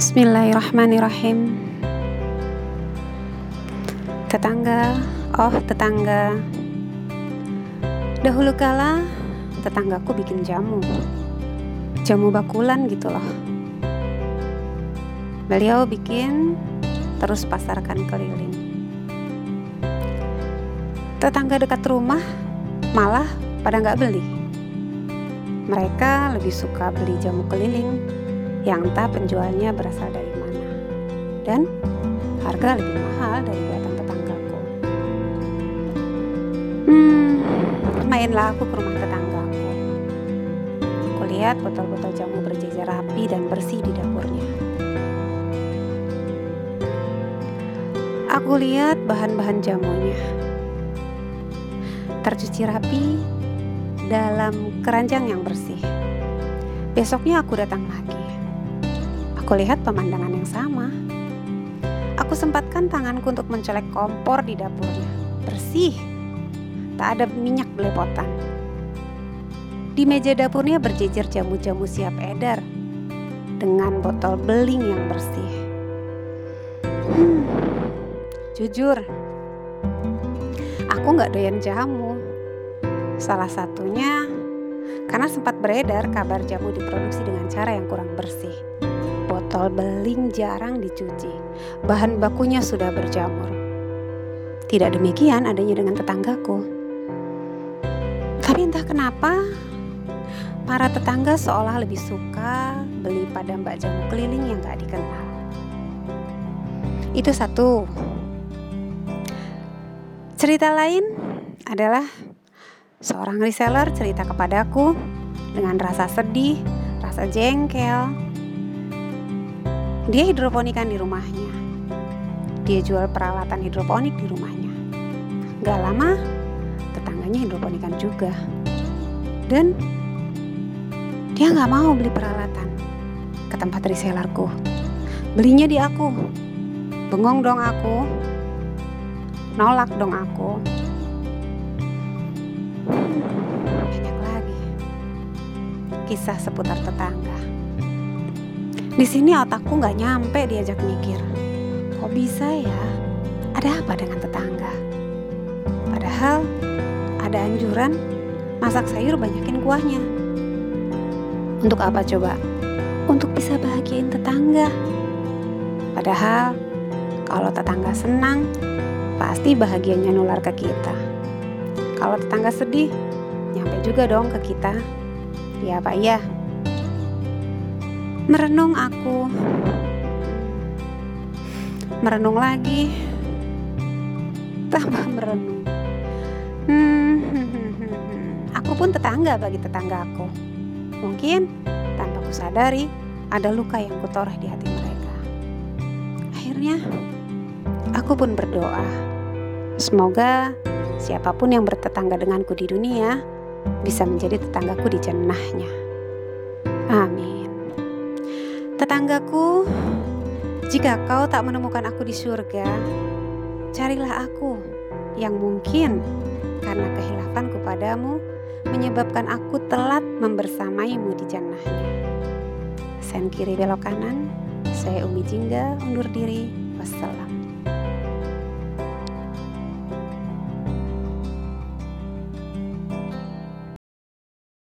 Bismillahirrahmanirrahim. Tetangga, oh tetangga. Dahulu kala tetanggaku bikin jamu. Jamu bakulan gitu loh. Beliau bikin terus pasarkan keliling. Tetangga dekat rumah malah pada nggak beli. Mereka lebih suka beli jamu keliling yang entah penjualnya berasal dari mana dan harga lebih mahal dari buatan tetanggaku. Hmm, mainlah aku ke rumah tetanggaku. Aku lihat botol-botol jamu berjejer rapi dan bersih di dapurnya. Aku lihat bahan-bahan jamunya tercuci rapi dalam keranjang yang bersih. Besoknya aku datang lagi. Aku lihat pemandangan yang sama. Aku sempatkan tanganku untuk mencolek kompor di dapurnya. Bersih. Tak ada minyak belepotan. Di meja dapurnya berjejer jamu-jamu siap edar dengan botol beling yang bersih. Hmm, jujur, aku nggak doyan jamu. Salah satunya karena sempat beredar kabar jamu diproduksi dengan cara yang kurang bersih botol beling jarang dicuci. Bahan bakunya sudah berjamur. Tidak demikian adanya dengan tetanggaku. Tapi entah kenapa para tetangga seolah lebih suka beli pada mbak jamu keliling yang gak dikenal. Itu satu. Cerita lain adalah seorang reseller cerita kepadaku dengan rasa sedih, rasa jengkel, dia hidroponikan di rumahnya. Dia jual peralatan hidroponik di rumahnya. Gak lama, tetangganya hidroponikan juga. Dan dia gak mau beli peralatan ke tempat resellerku. Belinya di aku. Bengong dong aku. Nolak dong aku. Banyak lagi kisah seputar tetangga. Di sini otakku nggak nyampe diajak mikir. Kok bisa ya? Ada apa dengan tetangga? Padahal ada anjuran masak sayur banyakin kuahnya. Untuk apa coba? Untuk bisa bahagiain tetangga. Padahal kalau tetangga senang, pasti bahagianya nular ke kita. Kalau tetangga sedih, nyampe juga dong ke kita. Ya Pak iya? Merenung aku. Merenung lagi. Tambah merenung. Hmm, aku pun tetangga bagi tetanggaku. Mungkin tanpa ku sadari ada luka yang kutoreh di hati mereka. Akhirnya aku pun berdoa. Semoga siapa pun yang bertetangga denganku di dunia bisa menjadi tetanggaku di jannahnya. Amin. Tetanggaku, jika kau tak menemukan aku di surga, carilah aku yang mungkin karena kehilafanku padamu menyebabkan aku telat membersamaimu di jannahnya. Sen kiri belok kanan, saya Umi Jingga undur diri. Wassalam.